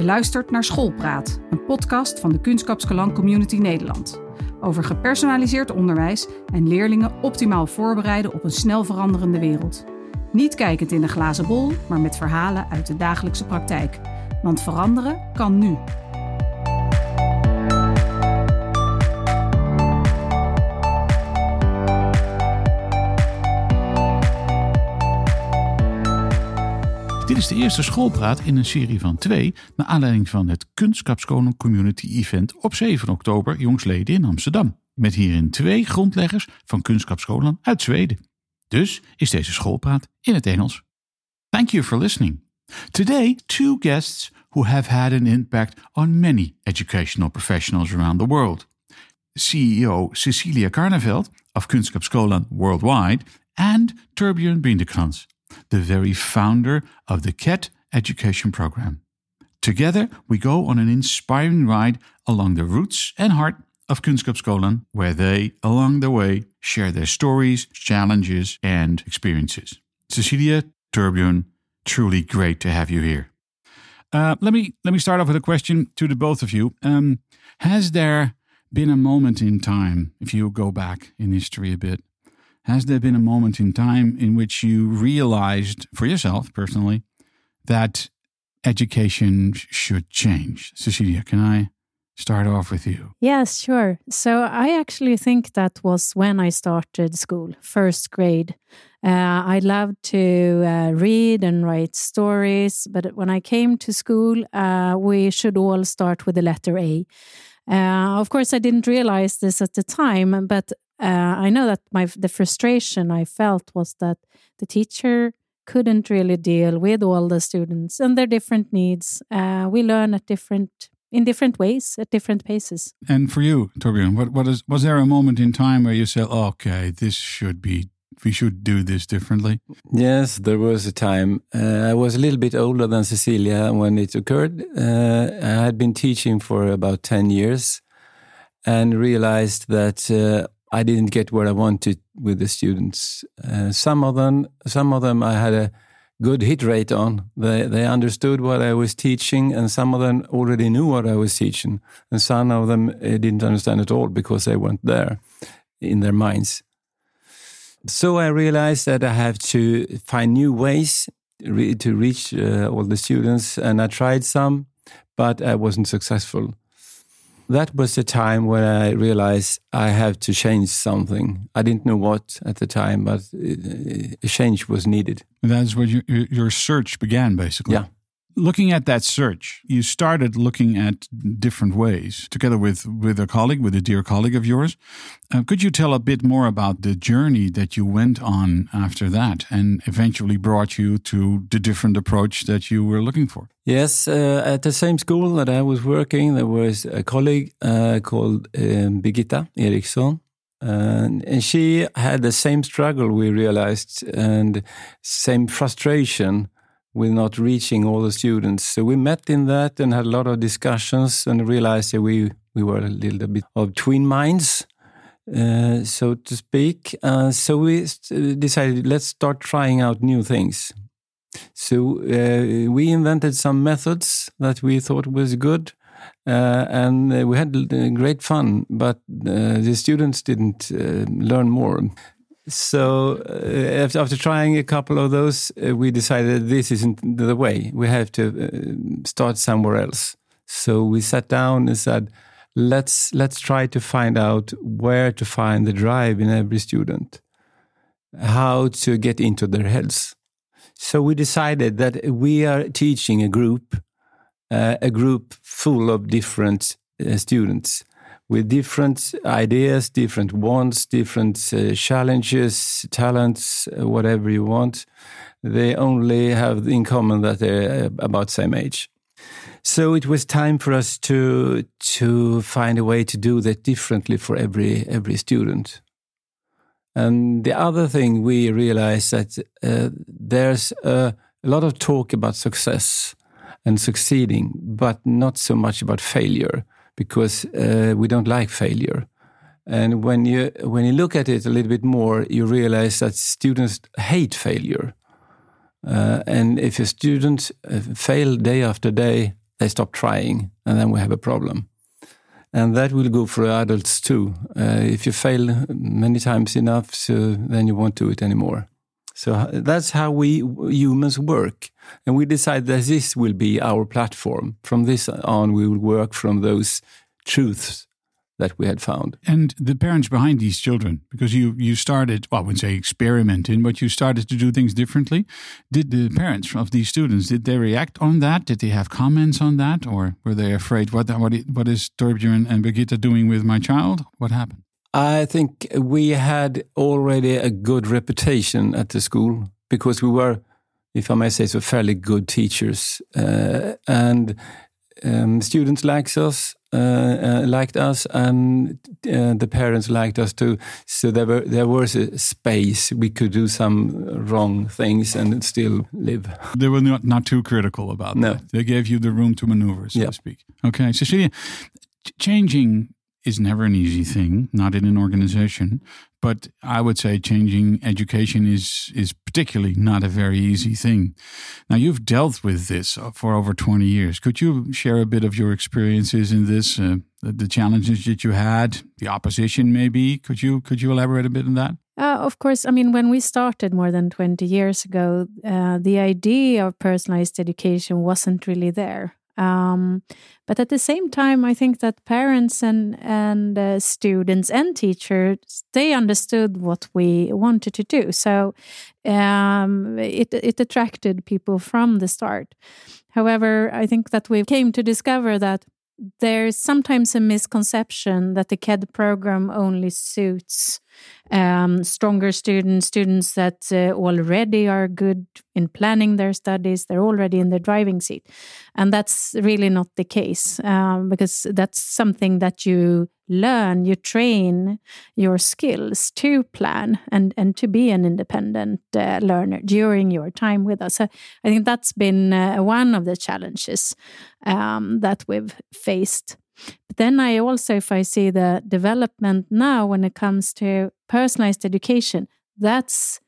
Je luistert naar Schoolpraat, een podcast van de Kunstkapskalan Community Nederland. Over gepersonaliseerd onderwijs en leerlingen optimaal voorbereiden op een snel veranderende wereld. Niet kijkend in een glazen bol, maar met verhalen uit de dagelijkse praktijk. Want veranderen kan nu. Dit is de eerste schoolpraat in een serie van twee, naar aanleiding van het Kunstkapskoning Community Event op 7 oktober jongsleden in Amsterdam. Met hierin twee grondleggers van Kunstkapskolen uit Zweden. Dus is deze schoolpraat in het Engels. Thank you for listening. Today, two guests who have had an impact on many educational professionals around the world. CEO Cecilia Carneveld of Kunstkapskolan Worldwide and Turbjörn Bindekrans, the very founder of the KED education program. Together, we go on an inspiring ride along the roots and heart of Kunskapsskolan, where they, along the way, share their stories, challenges, and experiences. Cecilia, Torbjörn, truly great to have you here. Uh, let me let me start off with a question to the both of you. Um, has there been a moment in time, if you go back in history a bit, has there been a moment in time in which you realized for yourself personally that education should change? Cecilia, can I start off with you? Yes, sure. So I actually think that was when I started school, first grade. Uh, I loved to uh, read and write stories, but when I came to school, uh, we should all start with the letter A. Uh, of course, I didn't realize this at the time, but uh, I know that my the frustration I felt was that the teacher couldn't really deal with all the students and their different needs. Uh, we learn at different in different ways at different paces. And for you, Torbjörn, what what is was there a moment in time where you said, "Okay, this should be we should do this differently"? Yes, there was a time. Uh, I was a little bit older than Cecilia when it occurred. Uh, I had been teaching for about 10 years and realized that uh, I didn't get what I wanted with the students. Uh, some of them, some of them, I had a good hit rate on. They they understood what I was teaching, and some of them already knew what I was teaching, and some of them uh, didn't understand at all because they weren't there in their minds. So I realized that I have to find new ways re to reach uh, all the students, and I tried some, but I wasn't successful that was the time when I realized I have to change something. I didn't know what at the time, but uh, a change was needed. And that's where your, your search began, basically. Yeah. Looking at that search, you started looking at different ways together with, with a colleague, with a dear colleague of yours. Uh, could you tell a bit more about the journey that you went on after that and eventually brought you to the different approach that you were looking for? Yes, uh, at the same school that I was working, there was a colleague uh, called um, Birgitta Eriksson. And, and she had the same struggle, we realized, and same frustration with not reaching all the students. So we met in that and had a lot of discussions and realized that we, we were a little bit of twin minds, uh, so to speak. Uh, so we decided let's start trying out new things. So uh, we invented some methods that we thought was good. Uh, and we had great fun, but uh, the students didn't uh, learn more. So uh, after, after, trying a couple of those, uh, we decided this isn't the way. We have to uh, start somewhere else. So we sat down and said, let's let's try to find out where to find the drive in every student, how to get into their heads. So we decided that we are teaching a group, uh, a group full of different uh, students with different ideas, different wants, different uh, challenges, talents, uh, whatever you want. They only have in common that they're uh, about same age. So it was time for us to to find a way to do that differently for every every student. And the other thing we realized that uh, there's a, a lot of talk about success and succeeding, but not so much about failure because uh, we don't like failure. And when you when you look at it a little bit more, you realize that students hate failure. Uh, and if a student uh, fail day after day, they stop trying, and then we have a problem. And that will go for adults too. Uh, if you fail many times enough, so then you won't do it anymore. So uh, that's how we humans work. And we decide that this will be our platform. From this on, we will work from those truths that we had found. And the parents behind these children, because you you started, well, I wouldn't say experimenting, but you started to do things differently. Did the parents of these students did they react on that? Did they have comments on that, or were they afraid? What what what is Torbjörn and Birgitta doing with my child? What happened? I think we had already a good reputation at the school because we were, if I may say so, fairly good teachers, uh, and um, students liked us, uh, uh, liked us, and uh, the parents liked us too. So there were there was a space we could do some wrong things and still live. They were not not too critical about no. that. They gave you the room to maneuver, so yeah. to speak. Okay, Cecilia, changing is never an easy thing, not in an organization. But I would say changing education is is particularly not a very easy thing. Now you've dealt with this for over twenty years. Could you share a bit of your experiences in this, uh, the, the, challenges that you had, the opposition maybe? Could you could you elaborate a bit on that? Uh, of course, I mean, when we started more than 20 years ago, uh, the idea of personalized education wasn't really there. Um, but at the same time, I think that parents and and uh, students and teachers they understood what we wanted to do, so um, it it attracted people from the start. However, I think that we came to discover that there's sometimes a misconception that the KED program only suits um, stronger students, students that uh, already are good in planning their studies, they're already in the driving seat. And that's really not the case um, because that's something that you learn, you train your skills to plan and, and to be an independent uh, learner during your time with us. So I think that's been uh, one of the challenges um, that we've faced. But then I also, if I see the development now when it comes to personalized education, that's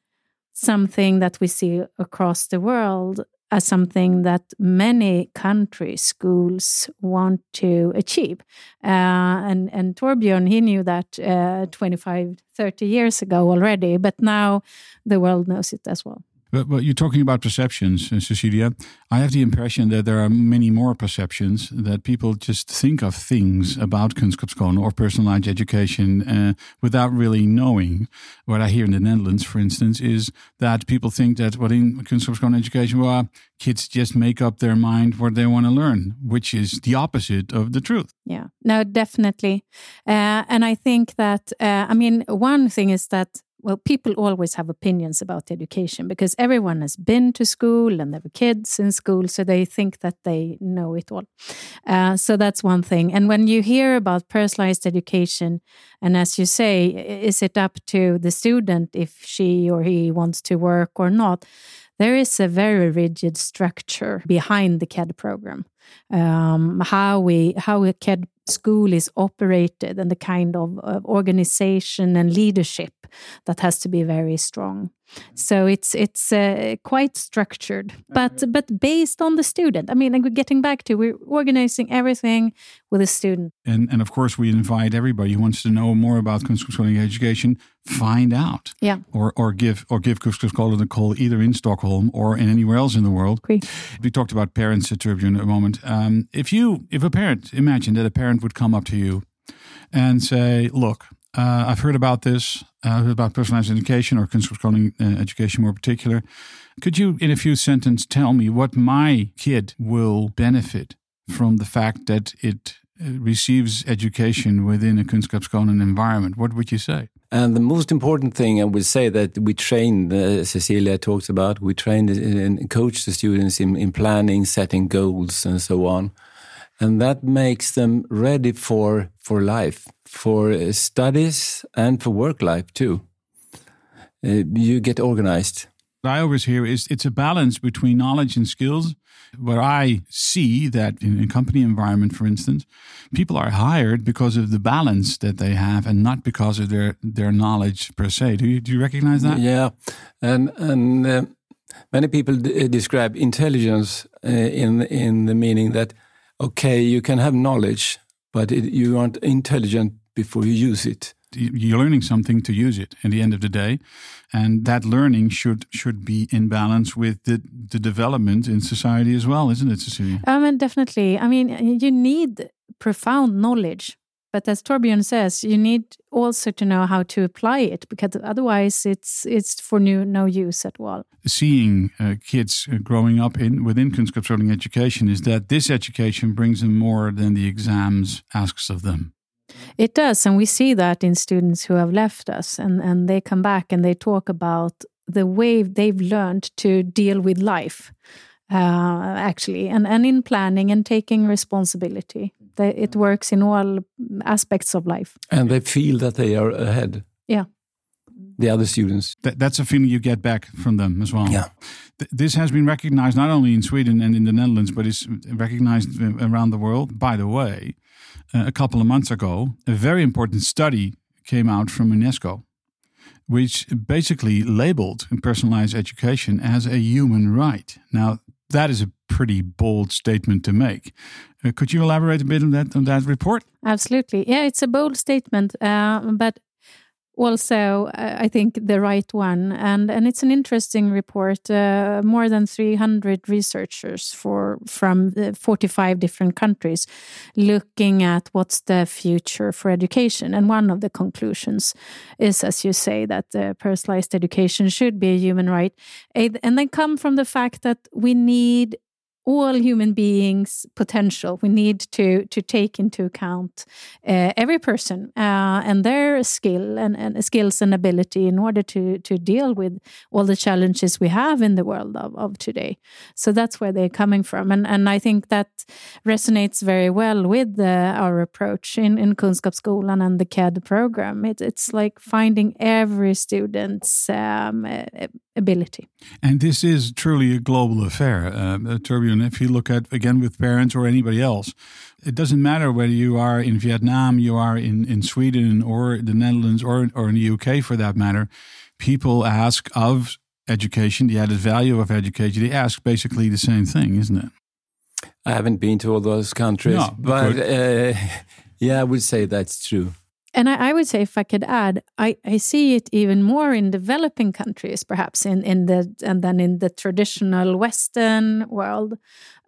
something that we see across the world as something that many country schools want to achieve. Uh, and, and Torbjörn, he knew that uh, 25, 30 years ago already, but now the world knows it as well. But, but you're talking about perceptions, uh, Cecilia. I have the impression that there are many more perceptions that people just think of things about Kunskapsskolan or personalized education uh, without really knowing. What I hear in the Netherlands, for instance, is that people think that what in Kunskapsskolan education, well, kids just make up their mind what they want to learn, which is the opposite of the truth. Yeah, no, definitely. Uh, and I think that, uh, I mean, one thing is that well, people always have opinions about education because everyone has been to school and there were kids in school, so they think that they know it all. Uh, so that's one thing. And when you hear about personalized education, and as you say, is it up to the student if she or he wants to work or not? There is a very rigid structure behind the KED program. Um, how we how a KED school is operated and the kind of, of organization and leadership that has to be very strong. So it's it's uh, quite structured, but but based on the student. I mean, like getting back to we're organizing everything with a student. And and of course, we invite everybody who wants to know more about Kunskapsskolan education find out. Yeah. Or or give or give Kunskapsskolan a call either in Stockholm or in anywhere else in the world. Great. We talked about parents at Torbjörn a moment. Um, if you if a parent imagine that a parent would come up to you and say, "Look, uh, I've heard about this, uh, about personalized education or Kunskapsskolan uh, education more particular. Could you, in a few sentences, tell me what my kid will benefit from the fact that it uh, receives education within a Kunskapsskolan environment? What would you say? And the most important thing I would say that we train, uh, Cecilia talks about, we train and coach the students in, in planning, setting goals, and so on and that makes them ready for for life, for uh, studies, and for work life too. Uh, you get organized. What I always hear is it's a balance between knowledge and skills. Where I see that in a company environment, for instance, people are hired because of the balance that they have, and not because of their their knowledge per se. Do you do you recognize that? Yeah, and and uh, many people describe intelligence uh, in in the meaning that okay, you can have knowledge, but it, you aren't intelligent before you use it. You're learning something to use it at the end of the day, and that learning should should be in balance with the the development in society as well, isn't it, Cecilia? Um, I mean, definitely. I mean, you need profound knowledge but as Torbjörn says, you need also to know how to apply it because otherwise it's it's for new, no use at all. Seeing uh, kids growing up in within kunskapsskolan education is that this education brings them more than the exams asks of them. It does, and we see that in students who have left us, and and they come back and they talk about the way they've learned to deal with life uh, actually, and, and in planning and taking responsibility. They, it works in all aspects of life. And they feel that they are ahead. Yeah. The other students. That, that's a feeling you get back from them as well. Yeah. Th this has been recognized not only in Sweden and in the Netherlands, but it's recognized around the world. By the way, uh, a couple of months ago, a very important study came out from UNESCO which basically labeled personalized education as a human right. Now, that is a pretty bold statement to make. Uh, could you elaborate a bit on that on that report? Absolutely. Yeah, it's a bold statement, uh, but also uh, I think the right one, and and it's an interesting report. Uh, more than 300 researchers for from 45 different countries looking at what's the future for education, and one of the conclusions is, as you say, that personalized education should be a human right, and they come from the fact that we need all human beings' potential. We need to to take into account uh, every person uh, and their skill and, and skills and ability in order to to deal with all the challenges we have in the world of, of today. So that's where they're coming from, and and I think that resonates very well with uh, our approach in in Kunskapsskolan and the KED program. It, it's like finding every student's um, ability. And this is truly a global affair, uh, Torbjörn. If you look at, again, with parents or anybody else, it doesn't matter whether you are in Vietnam, you are in, in Sweden or the Netherlands or, or in the UK for that matter. People ask of education, the added value of education, they ask basically the same thing, isn't it? I haven't been to all those countries, no, but uh, yeah, I would say that's true. And I, I, would say, if I could add, I, I see it even more in developing countries, perhaps in, in the and then in the traditional Western world,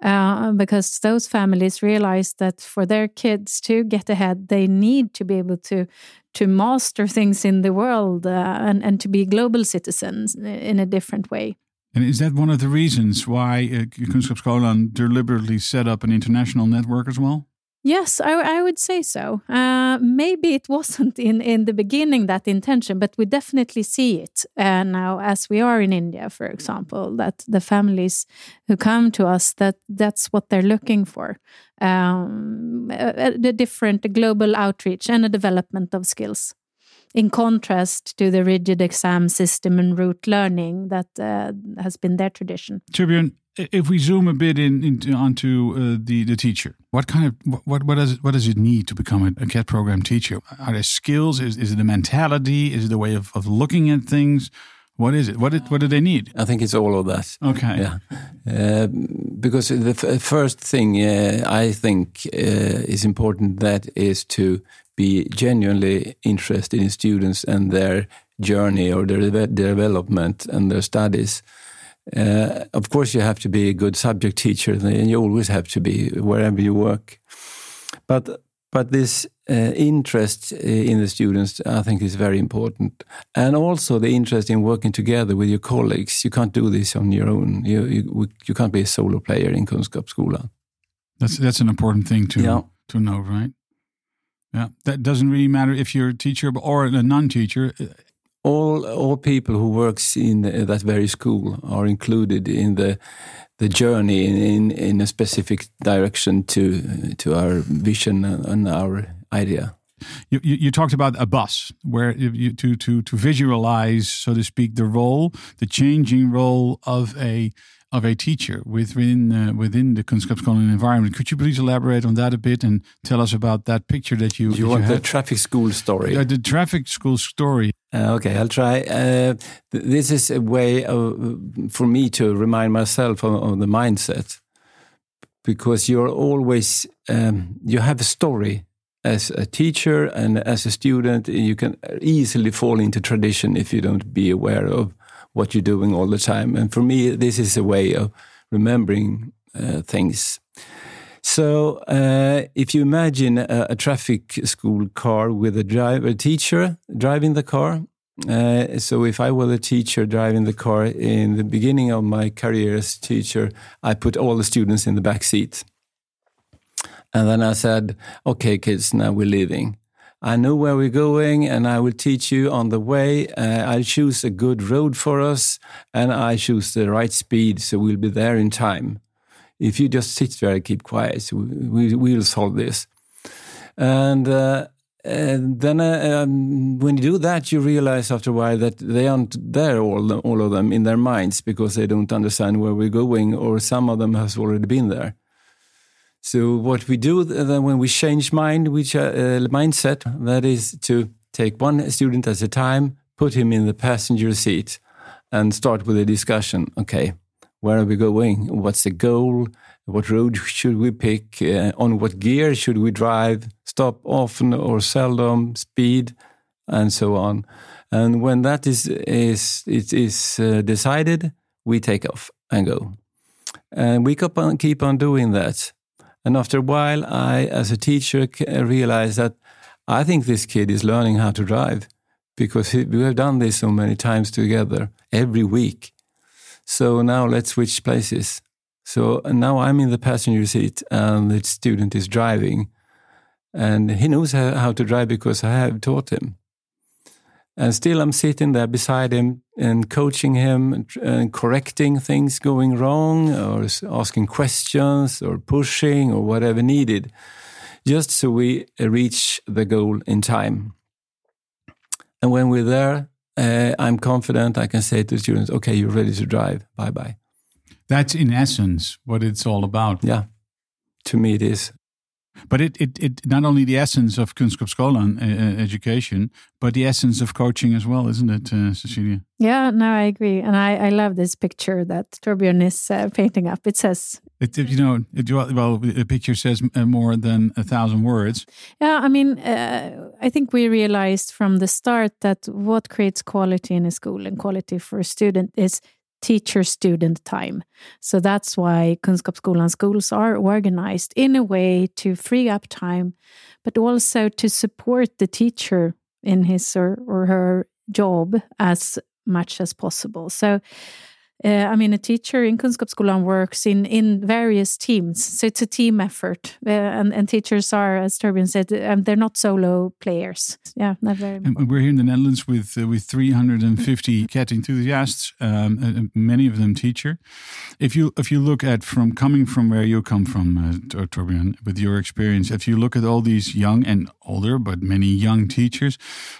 uh, because those families realize that for their kids to get ahead, they need to be able to to master things in the world uh, and and to be global citizens in a different way. And is that one of the reasons why uh, Kunskapsskolan deliberately set up an international network as well? Yes, I, I, would say so. Uh, maybe it wasn't in, in the beginning that intention, but we definitely see it uh, now as we are in India, for example, that the families who come to us that that's what they're looking for, um, the different global outreach and a development of skills. In contrast to the rigid exam system and rote learning that uh, has been their tradition. Torbjörn, if we zoom a bit in, into onto uh, the the teacher, what kind of what what does it, what does it need to become a, a KED program teacher? Are there skills? Is is it a mentality? Is it a way of, of looking at things? What is it? What did, what do they need? I think it's all of that. Okay. Yeah, uh, because the first thing uh, I think uh, is important that is to be genuinely interested in students and their journey or their, their development and their studies uh, of course, you have to be a good subject teacher, and you always have to be wherever you work. But but this uh, interest uh, in the students, I think, is very important, and also the interest in working together with your colleagues. You can't do this on your own. You you, you can't be a solo player in Kunskapsskolan. That's that's an important thing to yeah. to know, right? Yeah, that doesn't really matter if you're a teacher or a non-teacher all all people who works in that very school are included in the the journey in, in, in a specific direction to to our vision and our idea. You, you, you, talked about a bus where you, to to to visualize, so to speak, the role, the changing role of a of a teacher within uh, within the Kunskapsskolan environment. Could you please elaborate on that a bit and tell us about that picture that you? You that want you the traffic school story? Uh, the traffic school story. Uh, okay, I'll try. Uh, th this is a way of, for me to remind myself of, of the mindset, because you're always um, you have a story as a teacher and as a student. You can easily fall into tradition if you don't be aware of what you're doing all the time. And for me, this is a way of remembering uh, things. So, uh, if you imagine a, a, traffic school car with a driver, a teacher driving the car. Uh, so, if I were the teacher driving the car in the beginning of my career as teacher, I put all the students in the back seat. And then I said, okay, kids, now we're leaving. I know where we're going and I will teach you on the way. Uh, I'll choose a good road for us and I choose the right speed so we'll be there in time if you just sit there and keep quiet, we, we will solve this. And, uh, and then uh, um, when you do that, you realize after a while that they aren't there, all, all of them, in their minds because they don't understand where we're going, or some of them has already been there. So what we do then when we change mind, which uh, mindset, that is to take one student at a time, put him in the passenger seat, and start with a discussion. Okay, where are we going? What's the goal? What road should we pick? Uh, on what gear should we drive? Stop often or seldom? Speed, and so on. And when that is is it is uh, decided, we take off and go. And we keep on keep on doing that. And after a while, I, as a teacher, realized that I think this kid is learning how to drive because we have done this so many times together every week. So now let's switch places. So now I'm in the passenger seat and the student is driving. And he knows how to drive because I have taught him. And still, I'm sitting there beside him and coaching him and correcting things going wrong or asking questions or pushing or whatever needed, just so we reach the goal in time. And when we're there, uh, I'm confident I can say to students, okay, you're ready to drive. Bye bye. That's in essence what it's all about. Yeah, to me it is. But it, it, it not only the essence of Kunskapsskolan uh, uh, education, but the essence of coaching as well, isn't it, uh, Cecilia? Yeah, no, I agree, and I, I love this picture that Torbjörn is uh, painting up. It says, it, you know, it, well, the picture says uh, more than a thousand words. Yeah, I mean, uh, I think we realized from the start that what creates quality in a school and quality for a student is teacher student time. So that's why Kunskapsskolan schools are organized in a way to free up time, but also to support the teacher in his or, or her job as much as possible. So uh, I mean, a teacher in Kunskapsskolan works in, in various teams, so it's a team effort. Uh, and, and teachers are, as Torbjörn said, um, they're not solo players. Yeah, not very. And we're here in the Netherlands with uh, with 350 KED enthusiasts, um, uh, uh, many of them teacher. If you if you look at from coming from where you come from, uh, Torbjörn, with your experience, if you look at all these young and older, but many young teachers,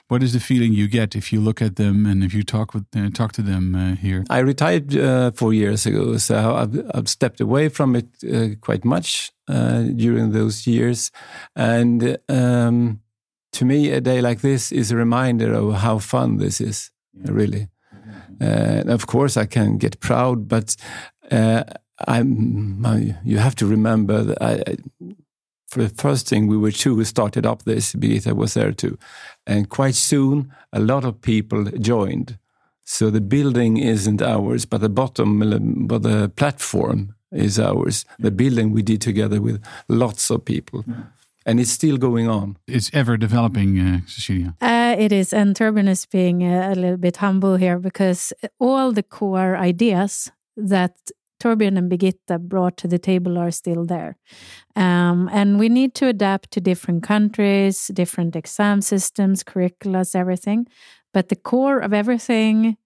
what is the feeling you get if you look at them and if you talk with talk to them here? I retired uh, four years ago, so I've, I've stepped away from it uh, quite much uh, during those years. And um, to me, a day like this is a reminder of how fun this is, really. Uh, of course, I can get proud, but uh, I'm, I, you have to remember that I, for the first thing, we were two who started up this. Birgitta was there too. And quite soon, a lot of people joined. So the building isn't ours, but the bottom, but the platform is ours. The building we did together with lots of people. And it's still going on. It's ever developing, uh, Cecilia. Uh, it is. And Torbjörn is being a, a little bit humble here because all the core ideas that Torbjörn and Birgitta brought to the table are still there. Um, and we need to adapt to different countries, different exam systems, curriculums, everything. But the core of everything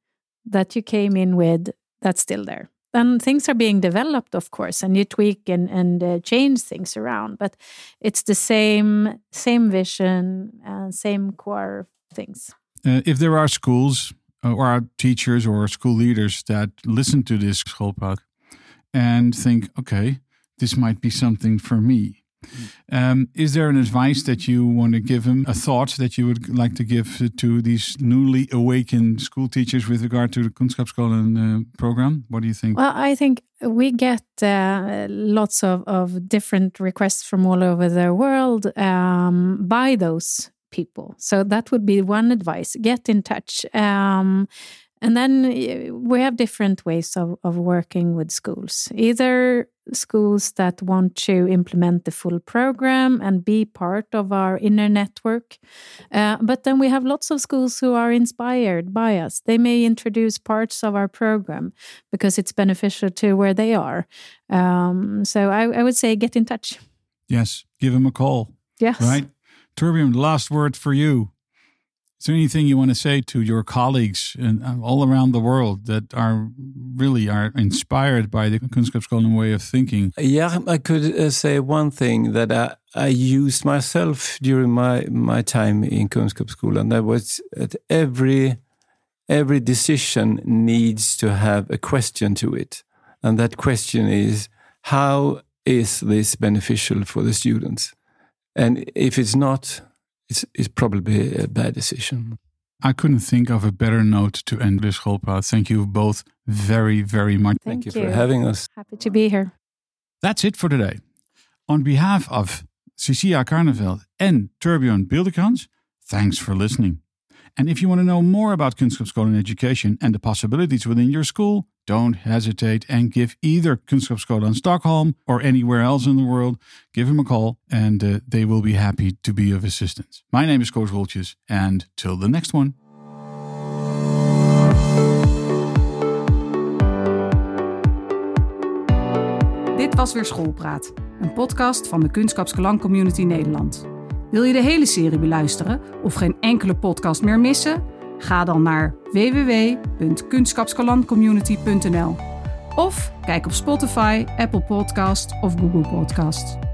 that you came in with, that's still there. And things are being developed, of course, and you tweak and, and uh, change things around. But it's the same same vision and same core things. Uh, if there are schools uh, or teachers or school leaders that listen to this schoolpraat and think, okay, this might be something for me. Um, is there an advice that you want to give him, a thought that you would like to give to these newly awakened school teachers with regard to the Kunskapsskolan uh, program? What do you think? Well, I think we get uh, lots of, of different requests from all over the world um, by those people. So that would be one advice get in touch. Um, and then uh, we have different ways of, of working with schools. Either schools that want to implement the full program and be part of our inner network. Uh, but then we have lots of schools who are inspired by us. They may introduce parts of our program because it's beneficial to where they are. Um, so I, I would say get in touch. Yes, give them a call. Yes. Right? Torbjörn, last word for you. Is there anything you want to say to your colleagues and uh, all around the world that are really are inspired by the Kunskapsskolan way of thinking? Yeah, I could uh, say one thing that I, I used myself during my, my time in Kunskapsskolan. That was that every every decision needs to have a question to it, and that question is how is this beneficial for the students? And if it's not, it's, it's probably a bad decision. I couldn't think of a better note to end this Schoolpraat. Thank you both very, very much. Thank, Thank you, for having us. Happy to be here. That's it for today. On behalf of Cecilia Carnefeldt and Torbjörn Bildekrans, thanks for listening. And if you want to know more about Kunskapsskolan education and the possibilities within your school, don't hesitate and give either Kunskapsskolan Stockholm or anywhere else in the world, give them a call and uh, they will be happy to be of assistance. My name is Koos Woltjes and till the next one. Dit was weer Schoolpraat, een podcast van de Kunskapskelang Community Nederland. Wil je de hele serie beluisteren of geen enkele podcast meer missen? Ga dan naar www.kunskapskelandcommunity.nl of kijk op Spotify, Apple Podcast of Google Podcast.